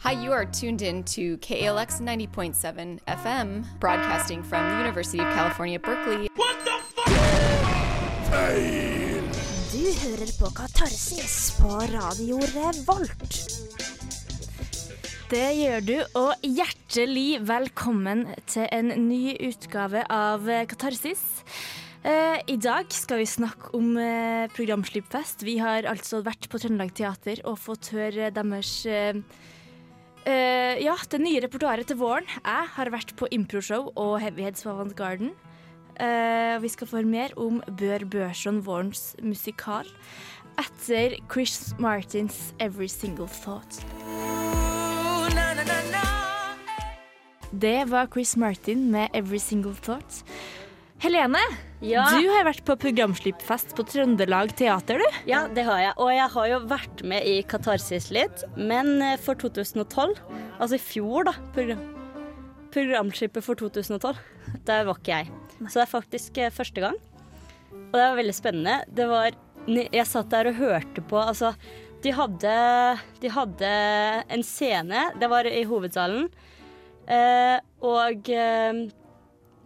Hi, you are tuned in to KALX 90.7 FM, broadcasting from the University of California, Berkeley. What the fuck? Feil! Du hører på Katarsis på Radio Revolt. Det gjør du, og hjertelig velkommen til en ny utgave av Katarsis. Eh, I dag skal vi snakke om eh, programslippfest. Vi har altså vært på Trøndelag Teater og fått høre deres eh, eh, Ja, det nye repertoaret til våren. Jeg har vært på improshow og Heavyheads på Avant Garden. Eh, vi skal få mer om Bør Børson vårens musikal etter Chris Martins Every Single Thought. Det var Chris Martin med Every Single Thought. Helene, Ja. du har vært på programslippfest på Trøndelag Teater, du. Ja, det har jeg. Og jeg har jo vært med i Katarsis litt, men eh, for 2012, altså i fjor, da, program, programskipet for 2012, der var ikke jeg. Så det er faktisk eh, første gang. Og det var veldig spennende. Det var Jeg satt der og hørte på, altså De hadde, de hadde en scene, det var i hovedsalen, eh, og eh,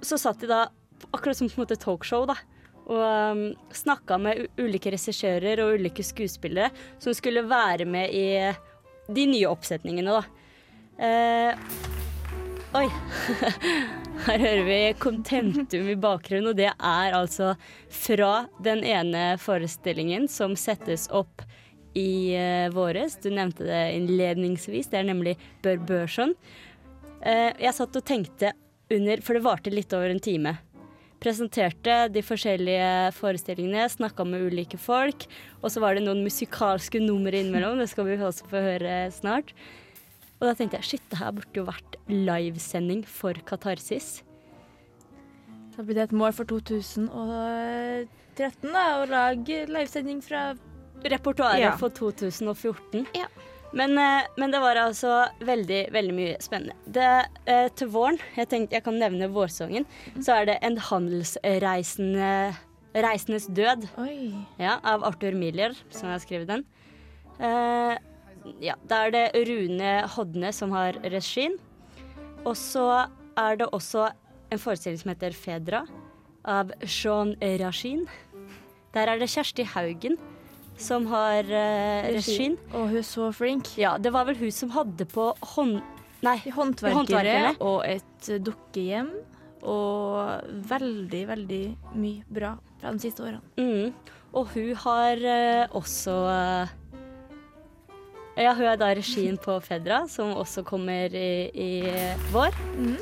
så satt de da akkurat som på en måte talkshow, da. Og um, snakka med ulike regissører og ulike skuespillere som skulle være med i de nye oppsetningene, da. Uh, oi. Her hører vi Contentum i bakgrunnen, og det er altså fra den ene forestillingen som settes opp i uh, våres. Du nevnte det innledningsvis, det er nemlig Bør Børson. Uh, jeg satt og tenkte under, for det varte litt over en time. Presenterte de forskjellige forestillingene, snakka med ulike folk. Og så var det noen musikalske numre innimellom, det skal vi også få høre snart. Og da tenkte jeg shit, det her burde jo vært livesending for Katarsis. Da blir det et mål for 2013 da, å lage livesending fra Repertoaret Ja. for 2014. Ja. Men, eh, men det var altså veldig, veldig mye spennende. Det, eh, til våren, jeg tenkte jeg kan nevne vårsongen, så er det En handelsreisende Reisendes død ja, av Arthur Miller, som har skrevet den. Eh, ja, da er det Rune Hodne som har regien. Og så er det også en forestilling som heter Fedra, av Jean Rachin. Der er det Kjersti Haugen som har uh, regien. Og hun er så flink. Ja, det var vel hun som hadde på hånd... Nei, Håndverkere håndverkere. og et eh, dukkehjem. Og veldig, veldig mye bra fra de siste årene. Mm. Og hun har uh, også uh, Ja, hun er da regien på Fedra, som også kommer i, i vår. Mm.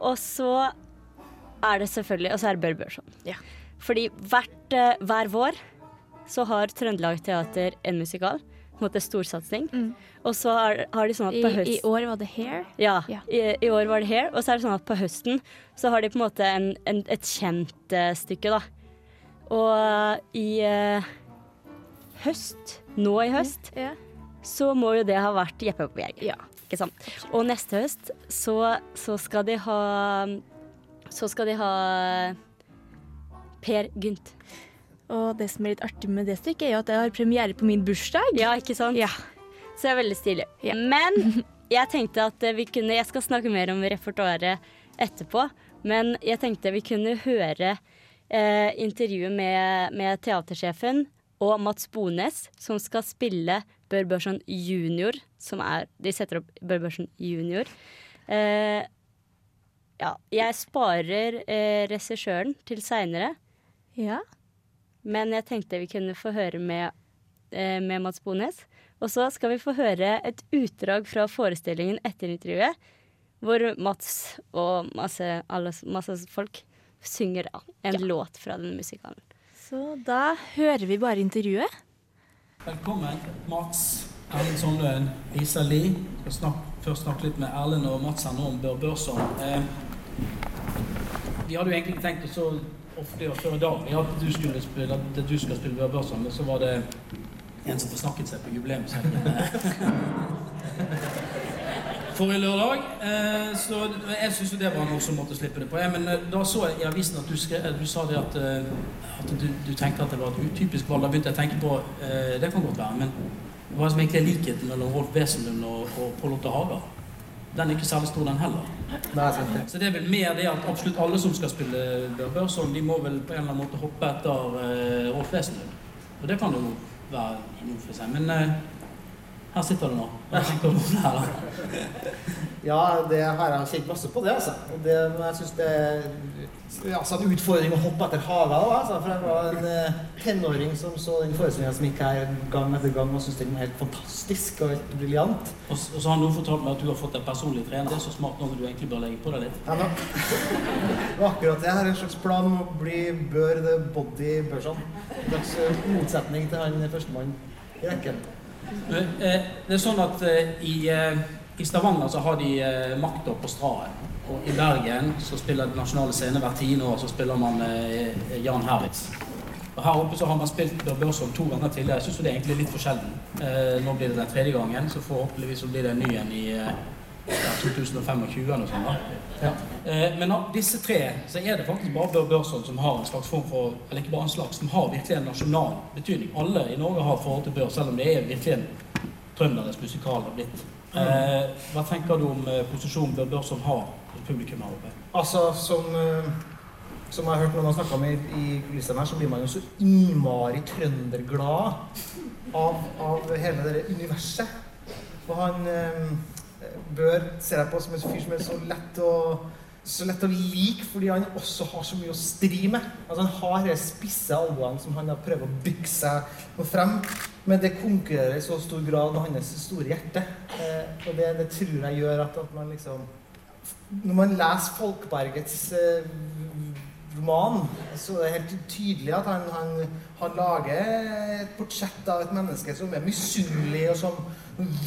Og så er det selvfølgelig Og så er det Bør Børson. Ja. Fordi hvert, uh, hver vår så har Trøndelag Teater en musikal. På en måte storsatsing. Mm. Og så har, har de sånn at på høst... I I, år var det Hair. ja, Ja. I, I år var det Hair. Og så er det sånn at på høsten så har de på en måte en, en, et kjent uh, stykke, da. Og i uh, høst, nå i høst, Ja. så må jo det ha vært Jeppe på Bjerget. ja. Ikke sant? Og neste høst så, så skal de ha Så skal de ha Per Gynt. Og det som er litt artig med det stykket, er jo at det har premiere på min bursdag. Ja, ikke sant? Ja. Så det er veldig stilig. Ja. Men jeg tenkte at vi kunne Jeg skal snakke mer om repertoaret etterpå, men jeg tenkte vi kunne høre eh, intervjuet med, med teatersjefen og Mats Bones, som skal spille Bør Børson junior, som er De setter opp Bør Børson junior. Eh, ja, jeg sparer eh, regissøren til seinere, ja. Men jeg tenkte vi kunne få høre med, eh, med Mats Bones. Og så skal vi få høre et utdrag fra forestillingen etter intervjuet, hvor Mats og masse, alle, masse folk synger da, en låt fra den musikalen. Så da hører vi bare intervjuet. Velkommen, Mats, Erlend Sandøen, Isa Li. Jeg skal snak, først snakke litt med Erlend og Mats her nå om Bør Børson. Eh, vi hadde jo egentlig tenkt å så ofte før i dag at du skulle spille, at du skal spille Bør Børson, så var det en som forsnakket seg på jubileumshelgen. Forrige lørdag. Eh, så jeg syns jo det var noe som måtte slippe det på. Men eh, da så jeg i avisen at du, skrev, du sa det at, eh, at du, du tenkte at det var et utypisk valg. Da begynte jeg å tenke på eh, Det kan godt være, men hva er som egentlig er likheten mellom Rolf Wesenlund og, og Pål Otte Haga. Den er ikke særlig stor, den heller. Nei. Så det er vel mer det at absolutt alle som skal spille Børson, de må vel på en eller annen måte hoppe etter uh, Rolf Wesenlund. Og det kan jo være noe for seg. Men uh, her sitter du nå. Hva tenker du det her? Ja, det har jeg kjent masse på, det, altså. Og det, jeg syns det er altså, en utfordring å hoppe etter Haga altså. For jeg var en eh, tenåring som så den forestillinga som gikk her gang etter gang, og syntes den var helt fantastisk og helt briljant. Og, og så har noen fortalt meg at du har fått en personlig trener. Det er så smart noe du egentlig bør legge på deg litt. Ja, men, akkurat det. Jeg har en slags plan om å bli Bør the Body Børson. En slags eh, motsetning til han førstemann i rekken. Eh, Det er sånn at eh, i, i Stavanger så har de eh, makta på Straen. Og i Bergen så spiller Den nasjonale scene hvert tiende år så spiller man eh, Jan Herlitz. Og her oppe så har man spilt Bjørn Børson to ganger tidligere. Jeg syns det er egentlig litt for sjelden. Eh, nå blir det den tredje gangen, så forhåpentligvis så blir det en ny en i eh, 2025 eller noe sånt. Ja. Eh, Men av disse tre så er det faktisk bare Bør Børson som har en slags form for Eller ikke bare en slags, som har virkelig en nasjonal betydning. Alle i Norge har forhold til Bør, selv om det er virkelig en trønderes musikal har blitt. Eh, hva tenker du om eh, posisjonen Bør som har hos publikum her oppe? Altså, som, eh, som jeg har hørt noen snakke om i, i kulissene her, så blir man jo så innmari trønderglad av, av hele det universet. Og han eh, Bør ser jeg på som en fyr som er så lett å så lett å like fordi han også har så mye å stri med. Altså Han har de spisse albuene som han prøver å bygge seg frem, men det konkurrerer i så stor grad med hans store hjerte. Eh, og det, det tror jeg gjør at, at man liksom når man leser Folkbergets eh, roman, så er det helt tydelig at han, han, han lager et portrett av et menneske som er misunnelig, og som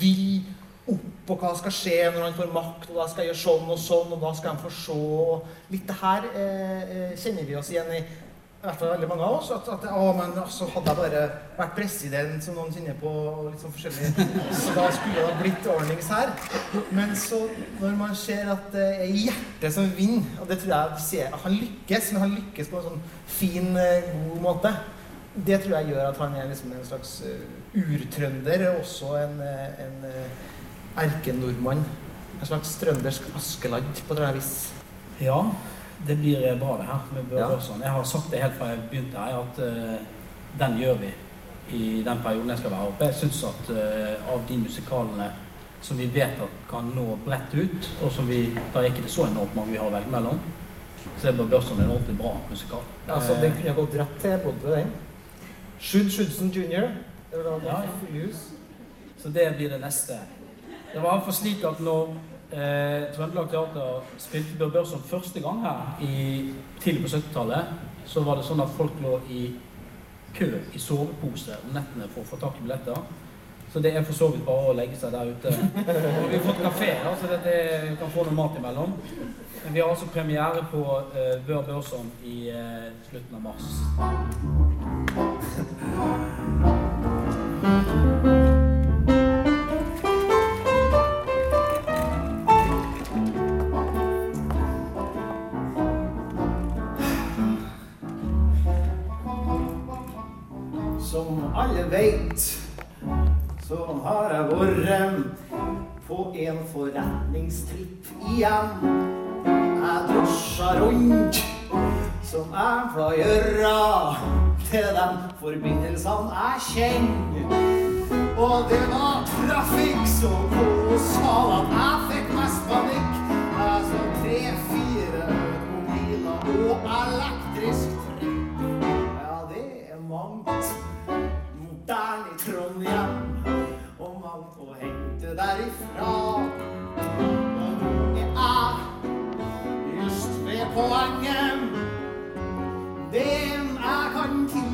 vil opp, og hva skal skje når han får makt, og da skal jeg gjøre sånn og sånn, og da skal han få se. Litt det her eh, eh, kjenner vi oss igjen i. Hvert fall veldig mange av oss. At, at å, men altså, hadde jeg bare vært president, som noen kjenner på, og litt sånn forskjellig, så da skulle det ha blitt ordnings her. Men så, når man ser at det er hjertet som vinner, og det tror jeg ser, han lykkes, men han lykkes på en sånn fin, eh, god måte, det tror jeg gjør at han er liksom en slags eh, urtrønder, og også en, eh, en erkenordmann. En slags trøndersk Askeladd, på et vis. Ja, det blir bra det her med Bør Ja. sånn. Jeg har sagt det helt fra jeg begynte her, at uh, den gjør vi i den perioden jeg skal være oppe. Jeg syns at uh, av de musikalene som vi vet at kan nå bredt ut, og som vi da ikke det så enormt mange vi har å velge mellom, så er Bør Børson en ordentlig bra musikal. Altså, Eh, den kunne gått rett til både den. Shoot Shootson jr. Var da Ja. Så det blir det neste. Det var fall slik at når eh, Trøndelag Teater spilte Bjørn Børson første gang her i, tidlig på 70-tallet, så var det sånn at folk lå i kø i sovepose om nettene for å få tak i billetter. Så det er for så vidt bare å legge seg der ute. Og vi har fått kafé, da, så det, det kan få noe mat imellom. Men vi har altså premiere på eh, Bør Børson i eh, slutten av mars. Har på en forretningstripp igjen. Jeg drosja rundt som jeg å gjøre til de forbindelsene jeg kjenner. Og det var trafikk så kolossal at jeg fikk mest panikk. Jeg så tre-fire mobiler og elektrisk trykk. Ja, det er mangt moderne i Trondheim, mangt å hente derifra. Og det er just ved poenget, det er kan tilby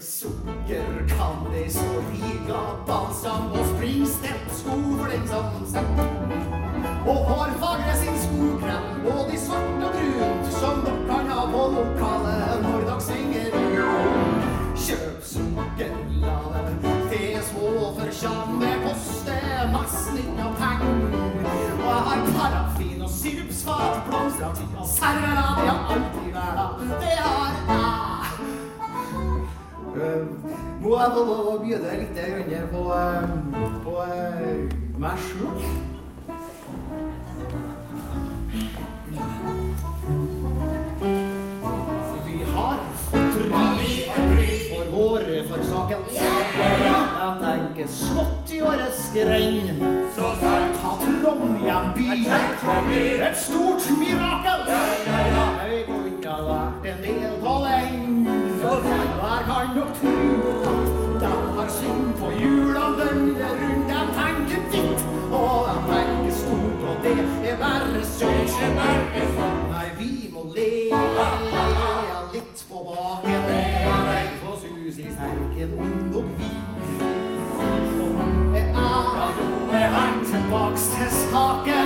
Sukker, de så Riga, balsam og springstemt skofling som sett. Og har fagre sin skokrem, både i svart og brunt, som dere kan ha på lokalet når dere svinger rundt. Kjøp sukker, la det til små for kjam, det koster massen av penger. Og jeg har parafin og sirupsfat, blomsteraktig og serverat, ja, alltid Eh, Må jeg få lov å bjude litt grann på, eh, på eh, meg sjøl? Vi har for våre for saken. Jeg tenker smått i årets grend. Ta Trondheim by. Et stort mirakel. Jeg kunne ha vært en del av. Jeg kan nok tro at de har sving på hjulene døgnet rundt. De tenker ditt, og de tenker stort, og det er bare sånn. Nei, vi må le litt på baken. På sus i sterken ungdom vi. Og er han tilbaks til saken.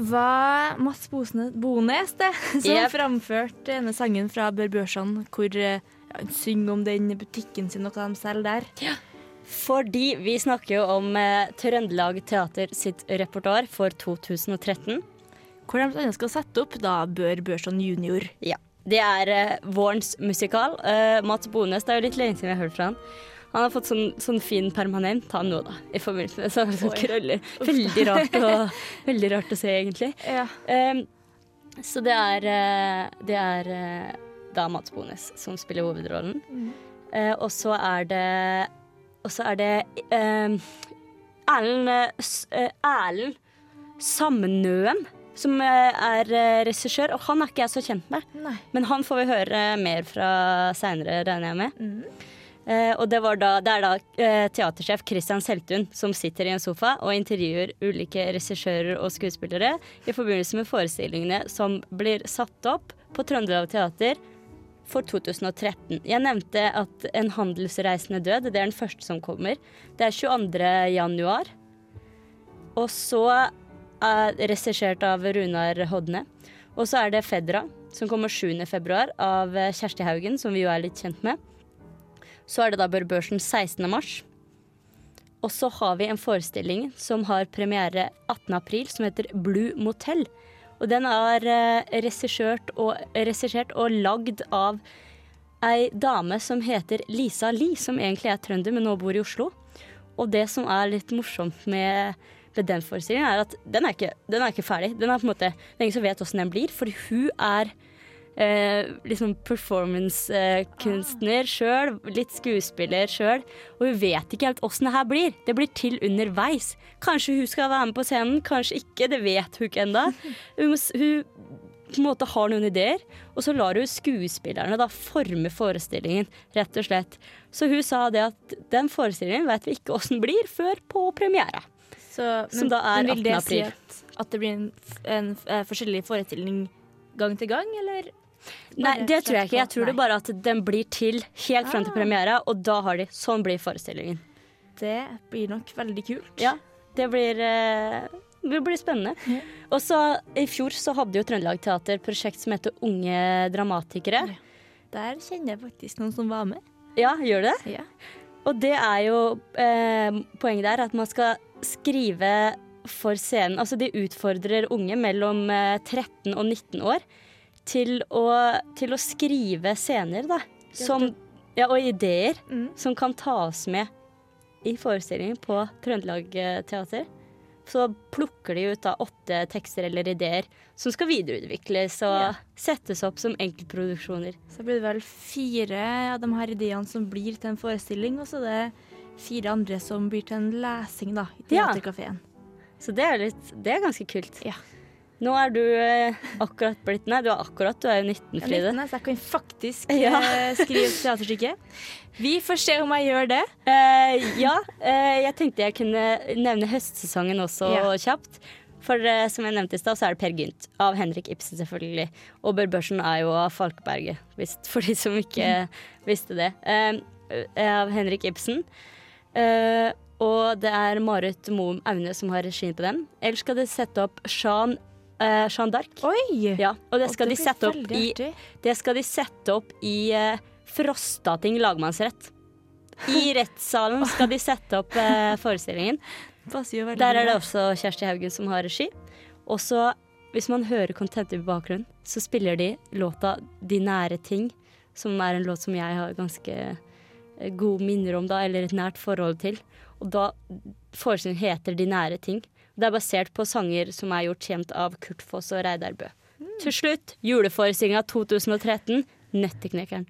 Var Mats Bones det, som Yep. framførte denne sangen fra Bør Børson, hvor eh, ja, han synger om den butikken sin og hva de selger der. Fordi vi snakker jo om eh, Trøndelag Teater sitt repertoar for 2013. Hvor de blant skal sette opp da Bør Børson junior. Ja. Det er eh, vårens musikal. Eh, Mats Bones, det er jo litt lenge siden vi har hørt fra han. Han har fått sånn, sånn fin permanent, han nå, da, i forbindelse med sånne sånn krøller. Veldig rart, å, veldig rart å se, egentlig. Ja. Um, så det er, eh, det er eh, da Mats Bones som spiller hovedrollen. Eh, og så er det Og så er det eh, Erlend uh, S- Erlend Samnøen som er regissør, og han er ikke jeg så kjent med. Nei. Men han får vi høre mer fra seinere, regner jeg med. Mhm. Eh, og det, da, det er da eh, teatersjef Christian Seltun som sitter i en sofa og intervjuer ulike regissører og skuespillere i forbindelse med forestillingene som blir satt opp på Trøndelag Teater for 2013. Jeg nevnte at En handelsreisende død, det er den første som kommer. Det er 22. januar. Og så er regissert av Runar Hodne. Og så er det Fedra, som kommer 7. februar, av Kjersti Haugen, som vi jo er litt kjent med. Så er det da Bør Børsen 16. mars. Og så har vi en forestilling som har premiere 18. april, som heter Blue Motel. Og den er eh, regissert og, og lagd av ei dame som heter Lisa Lie, som egentlig er trønder, men nå bor i Oslo. Og det som er litt morsomt med, med den forestillingen, er at den er, ikke, den er ikke ferdig. Den er på en måte, Det er ingen som vet åssen den blir, for hun er eh, liksom performancekunstner sjøl, litt skuespiller sjøl. Og hun vet ikke helt åssen det her blir. Det blir til underveis. Kanskje hun skal være med på scenen, kanskje ikke. Det vet hun ikke ennå. Hun, hun på en måte har noen ideer, og så lar hun skuespillerne da forme forestillingen, rett og slett. Så hun sa det at den forestillingen vet vi ikke åssen blir før på premiere. Så, Som da er 18. april. Men vil det si at, at det blir en, en, en, eh, forskjellig forestilling gang til gang, eller? Nei, det tror jeg ikke. Jeg tror det bare at den blir til helt fram til Ah. premiere, og da har de Sånn blir forestillingen. Det blir nok veldig kult. Ja, det blir, eh, det blir spennende. Ja. Og så I fjor så hadde jo Trøndelag Teater prosjekt som heter Unge dramatikere. Der kjenner jeg faktisk noen som var med. Ja, gjør det? Ja. Og det er jo eh, Poenget der at man skal skrive for scenen. Altså de utfordrer unge mellom eh, 13 og 19 år til å, til å skrive scener, da. Som Ja, og ideer Mm. som kan tas med i forestillingen på Trøndelag eh, Teater. Så plukker de ut da åtte tekster eller ideer som skal videreutvikles og Ja. settes opp som enkeltproduksjoner. Så blir det vel fire av de her ideene som blir til en forestilling, og så er det fire andre som blir til en lesing da, i Ja. Så det er, litt, det er ganske kult. Ja. Nå er du eh, akkurat blitt Nei, du er akkurat, du er jo 19, Jeg er Fride. 19, så jeg kan faktisk Ja. eh, skrive teaterstykke. Vi får se om jeg gjør det. Eh, ja, eh, jeg tenkte jeg kunne nevne høstsesongen også Ja. kjapt. For eh, som jeg nevnte i stad, så er det Per Gynt av Henrik Ibsen, selvfølgelig. Og Bør Børsen er jo av Falkeberget, visst, for de som ikke visste det. Eh, av Henrik Ibsen. Eh, og det er Marit Moum Aune som har regien på den. Ellers skal de sette opp Jean, uh, Jean d'Arc. Ja, og det skal, de sette opp i, det skal de sette opp i uh, Frostating lagmannsrett. I rettssalen skal de sette opp uh, forestillingen. Der er det også Kjersti Haugen som har regi. Og så, hvis man hører Contentive i bakgrunnen, så spiller de låta 'De nære ting', som er en låt som jeg har ganske gode minner om, da, eller et nært forhold til. Og da Forestillingen heter 'De nære ting'. Det er basert på sanger som er gjort kjent av Kurt Foss og Reidar Bø. Til slutt, juleforestillinga 2013, 'Nøtteknekkeren'.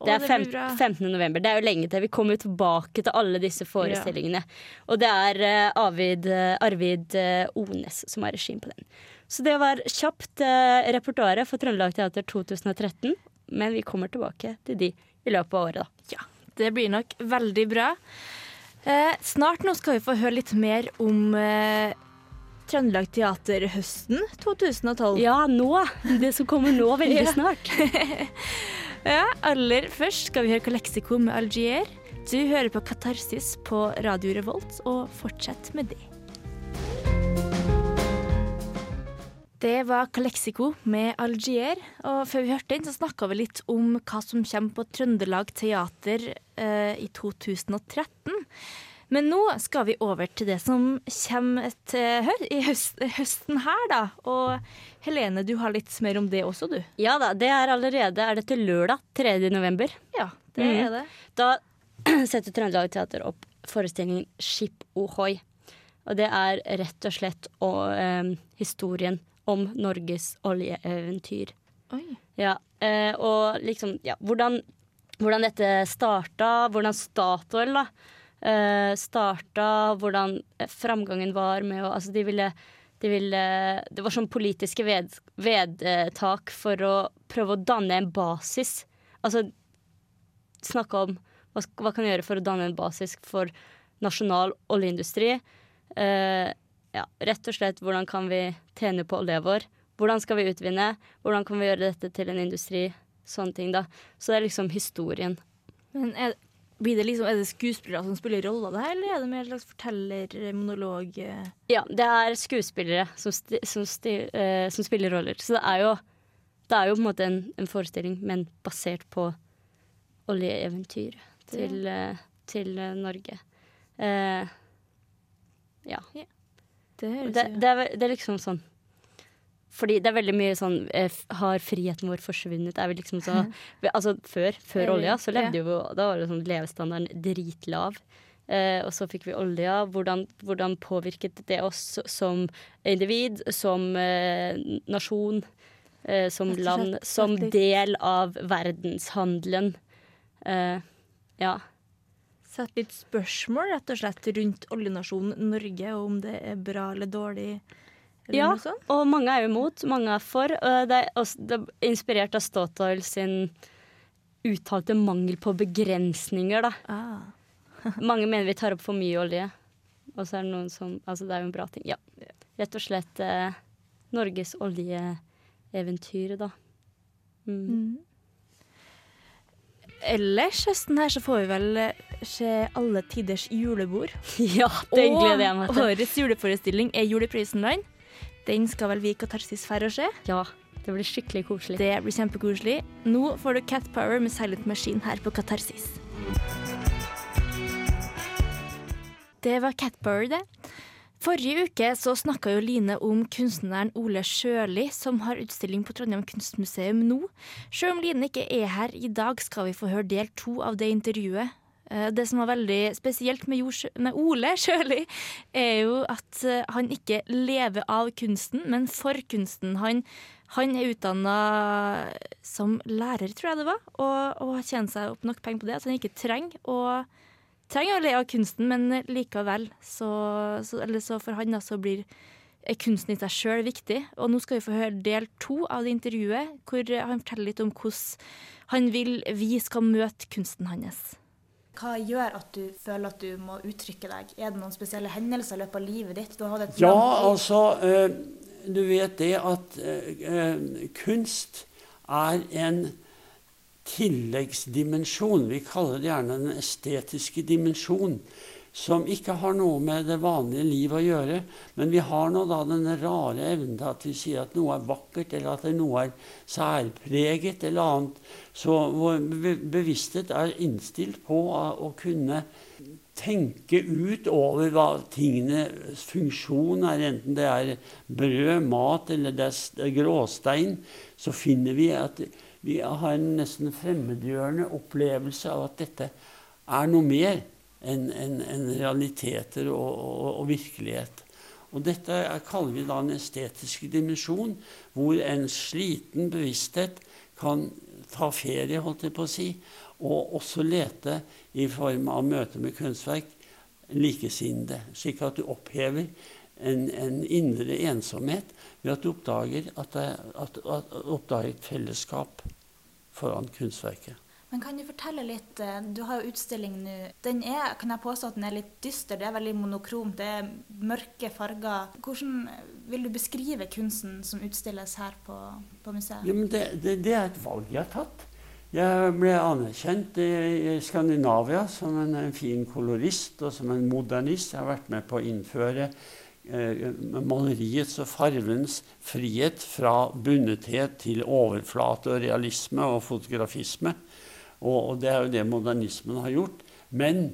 Det er Åh, det 15. november. Det er jo lenge til. Vi kommer tilbake til alle disse forestillingene. Og det er uh, Arvid, uh, Arvid uh, Ones som har regien på den. Så det var kjapt uh, repertoaret for Trøndelag Teater 2013. Men vi kommer tilbake til de i løpet av året, da. Ja, det blir nok veldig bra. Eh, snart nå skal vi få høre litt mer om eh, Trøndelag Teater høsten 2012. Ja, nå! Det som kommer nå, veldig Ja. snart. Ja, aller først skal vi høre Kalexico med Algier. Du hører på Katarsis på Radio Revolt, og fortsett med det. Det var Kalexico med Algier, og før vi hørte den, så snakka vi litt om hva som kommer på Trøndelag Teater eh, i 2013. Men nå skal vi over til det som kommer til hø i høst, høsten her, da. Og Helene, du har litt mer om det også, du. Ja da, det er allerede Er det til lørdag 3. november? Ja, det mm. er det. Da setter Trøndelag Teater opp forestillingen Skip Ohoi. Og det er rett og slett og, eh, historien om Norges oljeeventyr. Oi. Ja, eh, og liksom ja, hvordan, hvordan dette starta, hvordan Statoil da eh, starta, hvordan framgangen var med å Altså, de ville, de ville Det var sånn politiske ved, vedtak for å prøve å danne en basis. Altså snakke om hva, hva kan gjøre for å danne en basis for nasjonal oljeindustri. Eh, ja, rett og slett hvordan kan vi tjene på olja vår? Hvordan skal vi utvinne? Hvordan kan vi gjøre dette til en industri? Sånne ting, da. Så det er liksom historien. Men er, blir det liksom, er det skuespillere som spiller rolla det her, eller er det mer en slags forteller-monolog? eh? Ja, det er skuespillere som, sti, som, sti, uh, som spiller roller. Så det er jo, det er jo på en måte en, en forestilling, men basert på oljeeventyr til, uh, til uh, Norge. ja. ja. Det Det, det, er, det er liksom sånn Fordi det er veldig mye sånn eh, Har friheten vår forsvunnet? Er vi liksom så Altså før, før olja, så levde jo Da var det sånn levestandarden dritlav. Eh, og så fikk vi olja. Hvordan, hvordan påvirket det oss som individ, som eh, nasjon, eh, som land, som del av verdenshandelen? Eh, ja. Sett litt spørsmål rett og slett rundt oljenasjonen Norge, og om det er bra eller dårlig. Eller Ja, noe sånt. og mange er imot, mange er for. Og det er, også, det er inspirert av Statoil sin uttalte mangel på begrensninger, da. Ah. Mange mener vi tar opp for mye olje. Og så er det noen som Altså, det er jo en bra ting. Ja. Rett og slett eh, Norges oljeeventyr, da. Mm. Mm. Ellers høsten her så får vi vel eh, se alle tiders julebord. Ja, det gleder jeg meg Og årets juleforestilling er Juleprisenland. Den skal vel vi i Katarsis færre å se. Ja, det blir skikkelig koselig. Det blir kjempekoselig. Nå får du Cat Power med Silent Machine her på Katarsis. Det var Cat Power, det. Forrige uke så snakka jo Line om kunstneren Ole Sjøli, som har utstilling på Trondheim kunstmuseum nå. Selv om Line ikke er her i dag, skal vi få høre del to av det intervjuet. Eh, det som var veldig spesielt med, med Ole Sjøli, er jo at eh, han ikke lever av kunsten, men for kunsten. Han, han er utdanna som lærer, tror jeg det var, og, og tjent seg opp nok penger på det at han ikke trenger å trenger å le av kunsten, men likevel, så, så, så for han da, så blir kunsten i seg sjøl viktig. Og nå skal vi få høre del to av det intervjuet, hvor han forteller litt om hvordan han vil vi skal møte kunsten hans. Hva gjør at du føler at du må uttrykke deg? Er det noen spesielle hendelser i løpet av livet ditt? ja, altså øh, Du vet det at øh, kunst er en tilleggsdimensjon. Vi kaller det gjerne den estetiske dimensjon. Som ikke har noe med det vanlige liv å gjøre. Men vi har nå da den rare evnen til at vi sier at noe er vakkert, eller at noe er særpreget, eller annet. Så vår bevissthet er innstilt på å kunne tenke ut over hva tingenes funksjon er, enten det er brød, mat eller det er gråstein, så finner vi at vi har en nesten fremmedgjørende opplevelse av at dette er noe mer enn en, en realiteter og, og, og, virkelighet. Og dette er, kaller vi da en estetisk dimensjon, hvor en sliten bevissthet kan ta ferie, holdt jeg på å si, og også lete i form av møte med kunstverk likesinnede, slik at du opphever en, en, indre ensomhet ved at du oppdager, at det, at, at, oppdager et fellesskap foran kunstverket. Men kan du fortelle litt eh, Du har jo utstilling nå. Den er, kan jeg påstå at den er litt dyster. Det er veldig monokromt. Det er mørke farger. Hvordan vil du beskrive kunsten som utstilles her på, på museet? Ja, det, det, det, er et valg jeg har tatt. Jeg ble anerkjent i, i Skandinavia som en, en, fin kolorist og som en modernist. Jeg har vært med på å innføre eh, maleriets og farvens frihet fra bundethet til overflate og realisme og fotografisme. Og, og, det er jo det modernismen har gjort. Men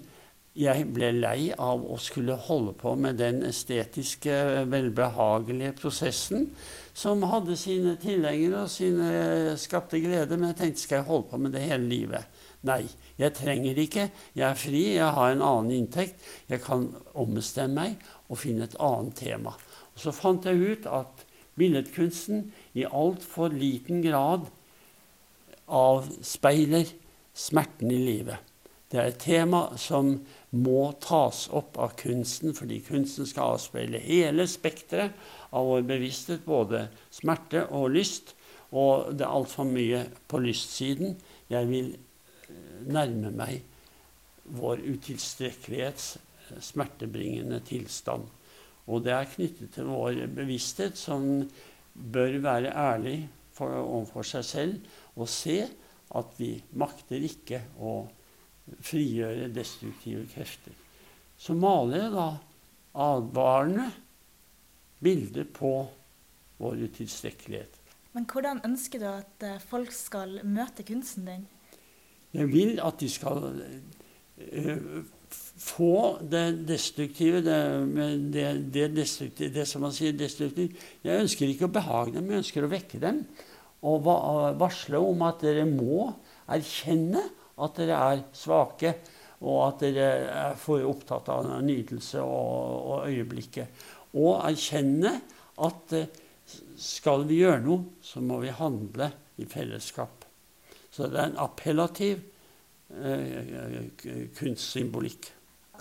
jeg ble lei av å skulle holde på med den estetiske, velbehagelige prosessen som hadde sine tilhengere og sine skapte glede. Men jeg tenkte skal jeg holde på med det hele livet? Nei, jeg trenger ikke. Jeg er fri, jeg har en annen inntekt. Jeg kan ombestemme meg og finne et annet tema. Og Så fant jeg ut at billedkunsten i altfor liten grad avspeiler smerten i livet. Det er et tema som må tas opp av kunsten, fordi kunsten skal avspeile hele spekteret av vår bevissthet, både smerte og lyst. Og det er altfor mye på lystsiden. Jeg vil eh, nærme meg vår utilstrekkelighets smertebringende tilstand. Og det er knyttet til vår bevissthet, som bør være ærlig for, overfor seg selv og se at vi makter ikke å frigjøre destruktive krefter. Så maler jeg da advarende bilder på vår utilstrekkelighet. Men hvordan ønsker du at eh, folk skal møte kunsten din? Jeg vil at de skal uh, få det destruktive, det, det, det, destruktive, det som man sier destruktivt. Jeg ønsker ikke å behage dem, jeg ønsker å vekke dem og varsle om at dere må erkjenne at dere er svake, og at dere er for opptatt av nytelse og, og øyeblikket. Og erkjenne at eh, skal vi gjøre noe, så må vi handle i fellesskap. Så det er en appellativ kunstsymbolikk.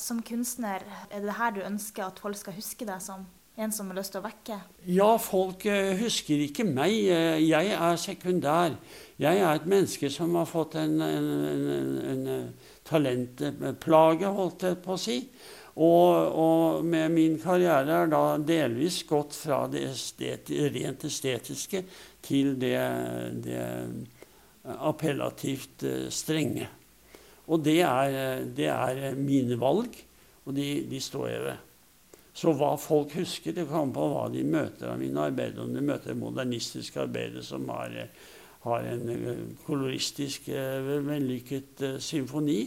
Som kunstner, er det her du ønsker at folk skal huske deg som? En som har lyst til å vekke? Ja, folk husker ikke meg. Jeg er sekundær. Jeg er et menneske som har fått en, en, en, en eh, talentplage, holdt jeg på å si. Og, og, med min karriere er da delvis gått fra det esteti, rent estetiske til det, det appellativt strenge. Og det er, det er mine valg, og de, de står jeg ved. Så hva folk husker, det kommer på hva de møter av mine arbeider. Om de møter modernistiske arbeider som har, har en eh, koloristisk, eh, vellykket symfoni,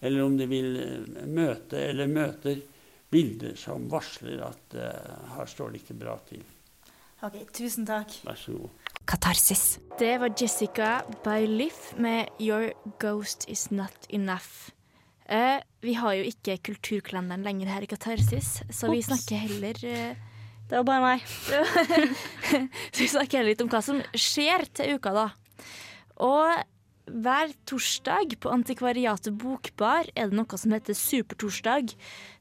eller om de vil møte eller møter bilder som varsler at uh, her står det ikke bra til. OK, tusen takk. Vær så god. Katarsis. Det var Jessica by Liff med 'Your Ghost Is Not Enough'. Uh, vi har jo ikke kulturkalenderen lenger her i Katarsis, så vi snakker heller uh, Det var bare meg. så vi snakker heller litt om hva som skjer til uka, da. Og hver torsdag på Antikvariatet Bokbar er det noe som heter Supertorsdag.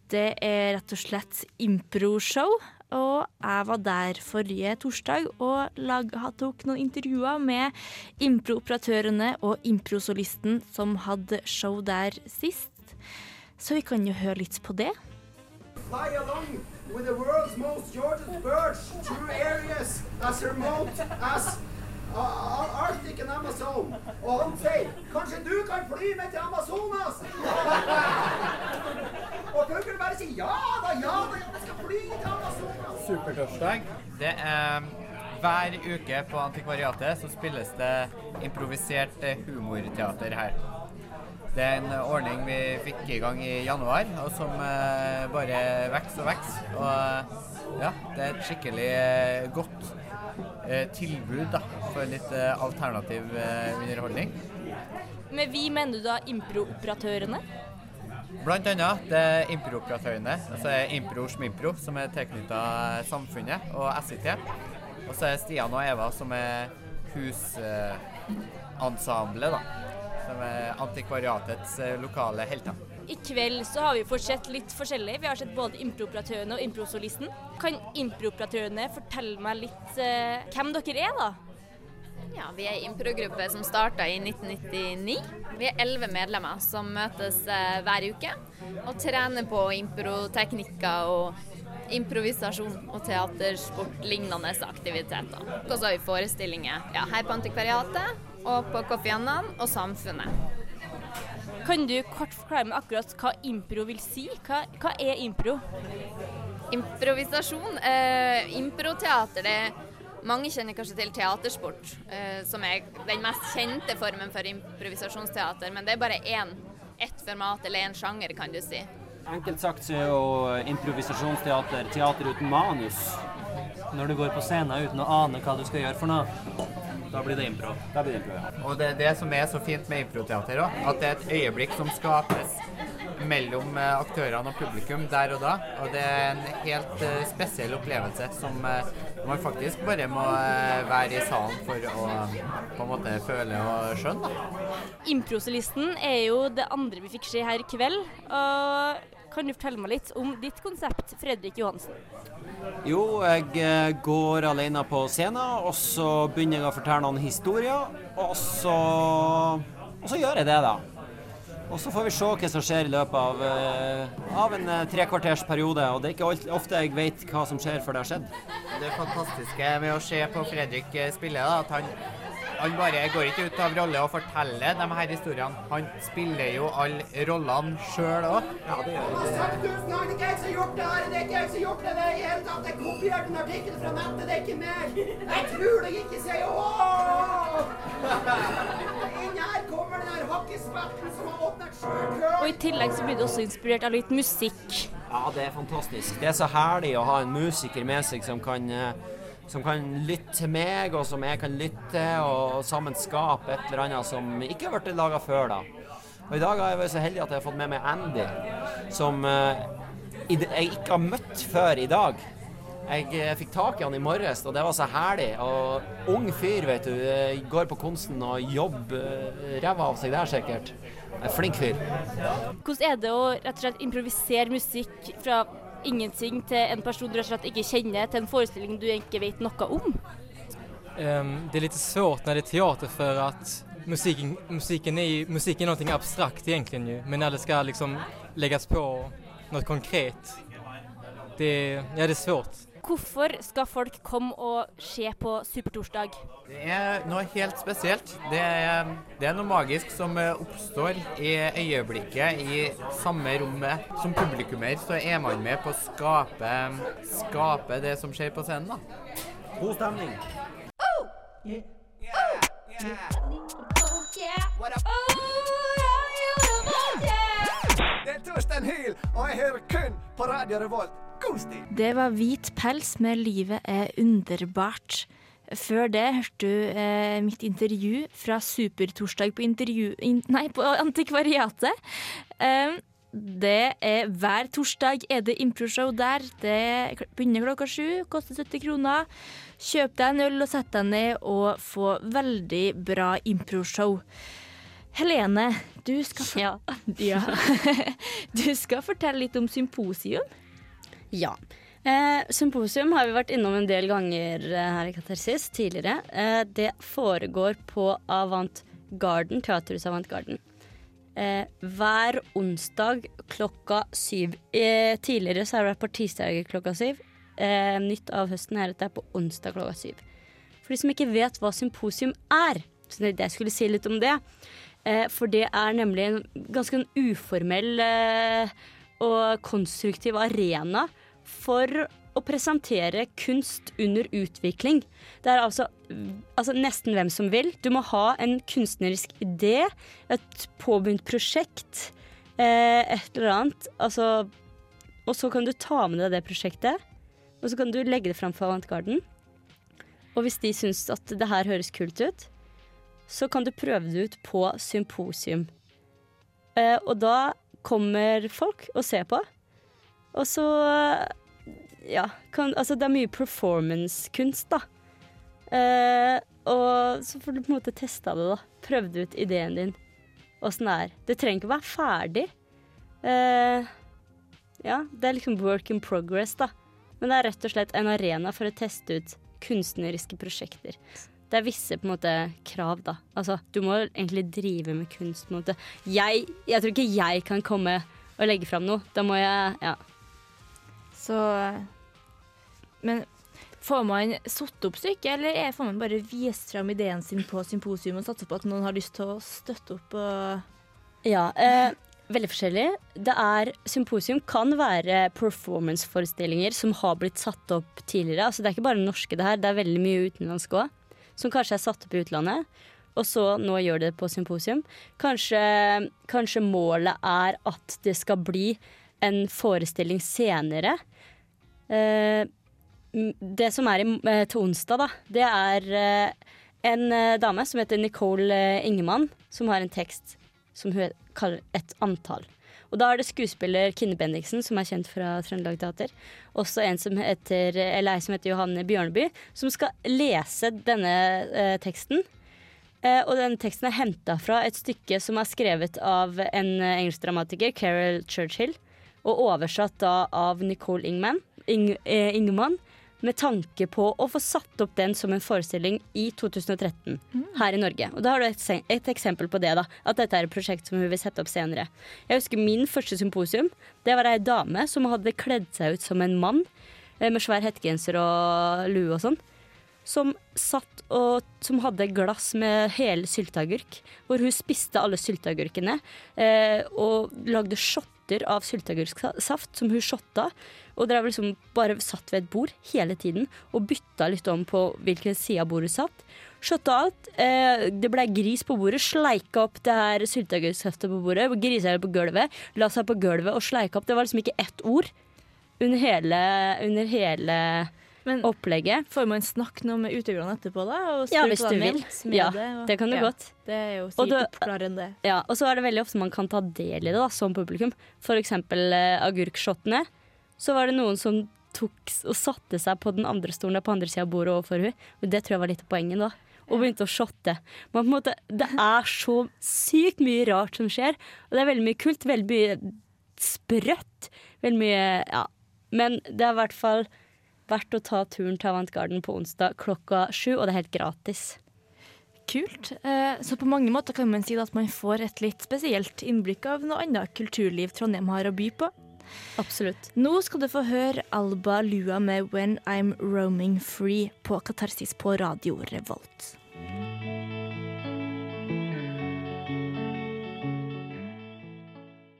Det er rett og slett improshow. Og jeg var der forrige torsdag og lag, tok noen intervjuer med improoperatørene og improsolisten som hadde show der sist. Så vi kan jo høre litt på det. Fly along with the world's most gorgeous birds through areas as remote as uh, Arctic and Amazon. Og han sier 'Kanskje du kan fly med til Amazonas?' Og Google bare sier 'Ja da, ja da, jeg skal fly til Amazonas'. Supertorsdag. Det er hver uke på Antikvariatet så spilles det improvisert humorteater her. Det er en ordning vi fikk i gang i januar, og som eh, bare vokser og vokser. Og ja, det er et skikkelig eh, godt eh, tilbud da, for litt eh, alternativ eh, underholdning. Med vi mener du da improoperatørene? Blant annet det er improoperatørene, altså Impro Schmimpro, som er tilknytta Samfunnet og SIT. Og så er Stian og Eva, som er husensemblet, da. Som er antikvariatets eh, lokale helter. I kveld så har vi fått sett litt forskjellig. Vi har sett både improoperatørene og improsolisten. Kan improoperatørene fortelle meg litt eh, hvem dere er, da? Ja, Vi er en improgruppe som starta i 1999. Vi er elleve medlemmer som møtes eh, hver uke og trener på improteknikker og improvisasjon og teatersport-lignende aktiviteter. Og så har vi forestillinger ja, her på Antikvariatet og på Koffiannan og Samfunnet. Kan du kort forklare meg akkurat hva impro vil si? Hva, hva er impro? Improvisasjon. Eh, improteater, det mange kjenner kanskje til teatersport, eh, som er den mest kjente formen for improvisasjonsteater. Men det er bare én, ett format eller én sjanger, kan du si. Enkelt sagt så er jo improvisasjonsteater teater uten manus. Når du går på scenen uten å ane hva du skal gjøre for noe, da blir det impro. Da blir det impro, ja. Og det er det som er så fint med improteater òg, at det er et øyeblikk som skapes mellom eh, aktørene og publikum der og da. Og det er en helt uh, spesiell opplevelse som man faktisk bare må uh, være i salen for å på en måte føle og skjønne. Improsolisten er jo det andre vi fikk se her i kveld. Og kan du fortelle meg litt om ditt konsept, Fredrik Johansen? Jo, jeg går alene på scenen, og så begynner jeg å fortelle noen historier. Og så, og så gjør jeg det, da. Og så får vi se hva som skjer i løpet av, av en trekvarters periode. Og det er ikke ofte jeg vet hva som skjer før det har skjedd. Det fantastiske med å se på Fredrik spille, da, at han, han bare går ikke ut av rolle og forteller de her historiene. Han spiller jo alle rollene sjøl òg. Ja, det gjør han. Det er ikke jeg som har gjort det her, det er ikke jeg som har gjort det, det i hele tatt. Jeg kopierte en artikkel fra nettet, det er ikke mer. Jeg tror deg ikke, sier jeg. Og i tillegg så blir du også inspirert av litt musikk. Ja, det er fantastisk. Det er så herlig å ha en musiker med seg som kan, som kan lytte til meg, og som jeg kan lytte til, og sammen skape et eller annet som ikke har blitt laga før, da. Og i dag har jeg vært så heldig at jeg har fått med meg Andy, som jeg ikke har møtt før i dag. Jeg fikk tak i han i morges, og det var så herlig. Og ung fyr, vet du. Går på konsten og jobber ræva av seg der, sikkert. En flink fyr. Hvordan er det å rett og slett improvisere musikk fra ingenting til en person du rett og slett ikke kjenner, til en forestilling du ikke vet noe om? Um, det er litt svårt når det er teater for at musikken, musikken, er, musikken er noe abstrakt egentligen. Men når det skal liksom legges på noe konkret, det, ja, det er svårt. Hvorfor skal folk komme og se på Supertorsdag? Det er noe helt spesielt. Det er, det er noe magisk som eh, oppstår i øyeblikket i samme rommet. Som publikummer så er man med på å skape, skape det som skjer på scenen. da. God stemning. Det er Torstein Hyl, og jeg hører kun på Radio Revolt. Kostig! Det var Hvit pels med 'Livet er underbart'. Før det hørte du eh, mitt intervju fra Supertorsdag på, intervju, in, nei, på Antikvariatet. Um, det er Hver torsdag er det improshow der. Det begynner klokka sju, koster 70 kroner. Kjøp deg en øl og sett deg ned og få veldig bra improshow. Helene, du skal, for ja. du skal fortelle litt om symposium. Ja. Eh, symposium har vi vært innom en del ganger eh, her i Katarsis tidligere. Eh, det foregår på Avant Garden, Teaterhuset Avant Garden. Eh, hver onsdag klokka syv. Eh, tidligere så har det vært på tirsdager klokka syv. Eh, nytt av høsten er at det er på onsdag klokka syv. For de som ikke vet hva symposium er, så jeg skulle si litt om det. For det er nemlig en ganske en uformell og konstruktiv arena for å presentere kunst under utvikling. Det er altså, altså, nesten hvem som vil. Du må ha en kunstnerisk idé, et påbegynt prosjekt, eh, et eller annet. Altså, og så kan du ta med deg det prosjektet, og så kan du legge det fram for Avantgarden. Og hvis de syns at det her høres kult ut, så kan du prøve det ut på symposium. Eh, og da kommer folk og ser på. Og så ja, kan, altså det er mye performance-kunst, da. Eh, og så får du på en måte testa det, da. Prøvd ut ideen din. Åssen det er. Det trenger ikke å være ferdig. Eh, ja, det er liksom work in progress, da. Men det er rett og slett en arena for å teste ut kunstneriske prosjekter. Det er visse på en måte krav, da. Altså, du må egentlig drive med kunst. på en måte. Jeg, jeg tror ikke jeg kan komme og legge fram noe. Da må jeg Ja. Så men får man satt opp stykket, eller får man bare vist fram ideen sin på symposium og satse på at noen har lyst til å støtte opp? ja, eh, veldig forskjellig. Det er, symposium kan være performanceforestillinger som har blitt satt opp tidligere. Altså, det er ikke bare norske, det her. Det er veldig mye utenlandsk òg. Som kanskje er satt opp i utlandet. Og så nå gjør det på symposium. Kanskje, kanskje målet er at det skal bli en forestilling senere. Eh, det som er eh, til onsdag, da, det er eh, en dame som heter Nicole Ingemann, som har en tekst som hun kaller Et antall. Og da er det skuespiller Kinne Bendiksen, som er kjent fra Trøndelag Teater. Også en som heter, eller ei som heter Johanne Bjørneby, som skal lese denne eh, teksten. Eh, og denne teksten er henta fra et stykke som er skrevet av en engelsk dramatiker, Carol Churchill, og oversatt da av Nicole Ingman, Ing, eh, Ingemann med tanke på å få satt opp den som en forestilling i 2013 mm. her i Norge. Og da har du et, et, eksempel på det, da. At dette er et prosjekt som hun vil sette opp senere. Jeg husker min første symposium. Det var ei dame som hadde kledd seg ut som en mann eh, med svær hettegenser og lue og sånn. Som satt og som hadde glass med hel sylteagurk, hvor hun spiste alle sylteagurkene eh, og lagde shotter av sylteagurksaft som hun shotta. Og dere liksom bare satt ved et bord hele tiden og bytta litt om på hvilken side av bordet satt. Shotta alt. Eh, det ble gris på bordet. Sleika opp det her sylteagurksaftet på bordet. Grisa på gulvet. La seg på gulvet og sleika opp. Det var liksom ikke ett ord under hele, under hele men opplegget. Får man snakke noe med utøverne etterpå, da? ja, hvis du vil. Ja, det, og, det kan du ja, godt. Det er jo sikkert oppklarende. Ja, og så er det veldig ofte man kan ta del i det da, som publikum. For eksempel uh, agurkshottene så var det noen som tok og satte seg på den andre stolen der på andre sida av bordet overfor henne. Og det tror jeg var litt av poenget, da. Og begynte å shotte. En måte, det er så sykt mye rart som skjer. Og det er veldig mye kult. Veldig mye sprøtt. Veldig mye Ja. Men det er i hvert fall verdt å ta turen til Avantgarden på onsdag klokka sju, og det er helt gratis. Kult. Eh, så på mange måter kan man si at man får et litt spesielt innblikk av noe annet kulturliv Trondheim har å by på. Absolutt. Nå skal du få høre Alba Lua med 'When I'm Roaming Free' på Katarsis på Radio Revolt.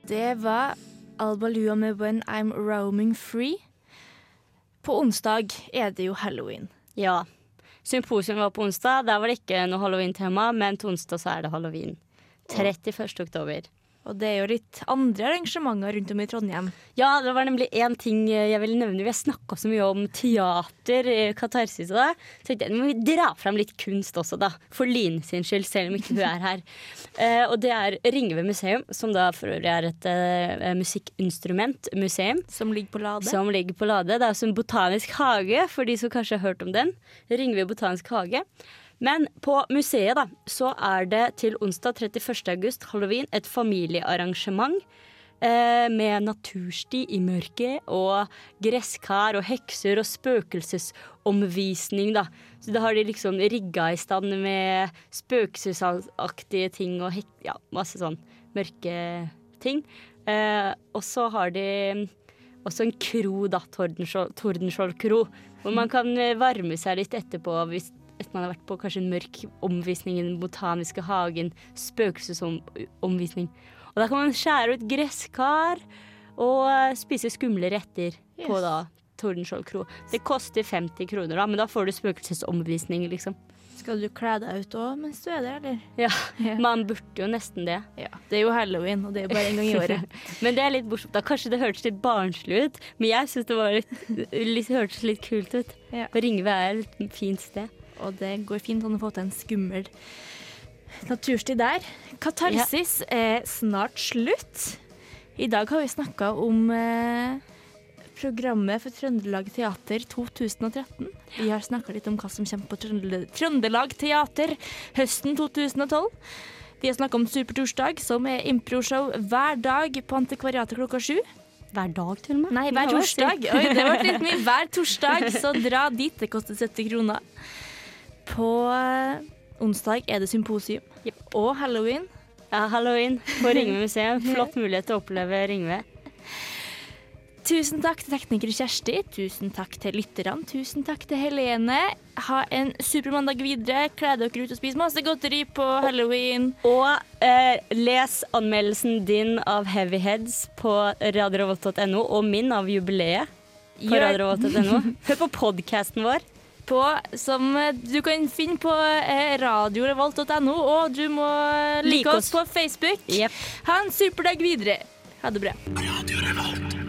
Det var Alba Lua med 'When I'm Roaming Free'. På onsdag er det jo halloween. Ja. Symposium var på onsdag. Der var det ikke noe halloween-tema, men på onsdag så er det halloween. 31. oktober. Og det er jo litt andre arrangementer rundt om i Trondheim. Ja, det var nemlig én ting jeg ville nevne. Vi har snakka så mye om teater, eh, katarsis og det. Så tenkte jeg, må vi dra fram litt kunst også, da. For Line sin skyld, selv om ikke hun er her. uh, og det er Ringve museum, som da for øvrig er et uh, musikkinstrumentmuseum. Som ligger på Lade. Som ligger på Lade. Det er også en botanisk hage, for de som kanskje har hørt om den. Ringve botanisk hage. Men på museet da, så er det til onsdag 31. august, halloween, et familiearrangement eh, med natursti i mørket og gresskar og hekser og spøkelsesomvisning, da. Så da har de liksom rigga i stand med spøkelsesaktige ting og hek ja, masse sånn mørke ting. Eh, og så har de også en kro, da. Tordenskjold, Tordenskjold kro. Hvor man kan eh, varme seg litt etterpå hvis etter man har vært på kanskje en mørk omvisning i Den botaniske hagen. Spøkelsesomvisning. Og da kan man skjære ut gresskar og eh, spise skumle retter Yes. på da Tordenskjold kro. Det koster 50 kroner, da, men da får du spøkelsesomvisning, liksom. Skal du kle deg ut òg mens du er der, eller? Ja, man burde jo nesten det. Ja, Det er jo halloween, og det er jo bare en gang i året. men det er litt morsomt. da. Kanskje det hørtes litt barnslig ut, men jeg syns det var litt, litt, hørtes litt kult ut. Ja. Ringve er et fint sted. Og det går fint an å få til en skummel naturstid der. Katarsis er snart slutt. I dag har vi snakka om eh, programmet for Trøndelag Teater 2013. Vi har snakka litt om hva som kommer på Trøndel Trøndelag Teater høsten 2012. Vi har snakka om Supertorsdag, som er improshow hver dag på Antikvariatet klokka sju. Hver dag, til og med? Nei, hver torsdag. Oi, det ble litt mye. Hver torsdag, så dra dit. Det koster 70 kroner. På eh, onsdag er det symposium. Og halloween. Ja, halloween på Ringve museum. Flott mulighet til å oppleve Ringve. Tusen takk til tekniker Kjersti. Tusen takk til lytterne. Tusen takk til Helene. Ha en super mandag videre. Kle dere ut og spis masse godteri på halloween. Og eh, les anmeldelsen din av Heavyheads på radiorevolt.no, og min av jubileet på radiorevolt.no. Hør på podkasten vår. På, som eh, du kan finne på eh, radiorevolt.no, og du må like Like oss oss. på Facebook. Yep. Ha en super dag videre. Ha det bra. Radio Revolt.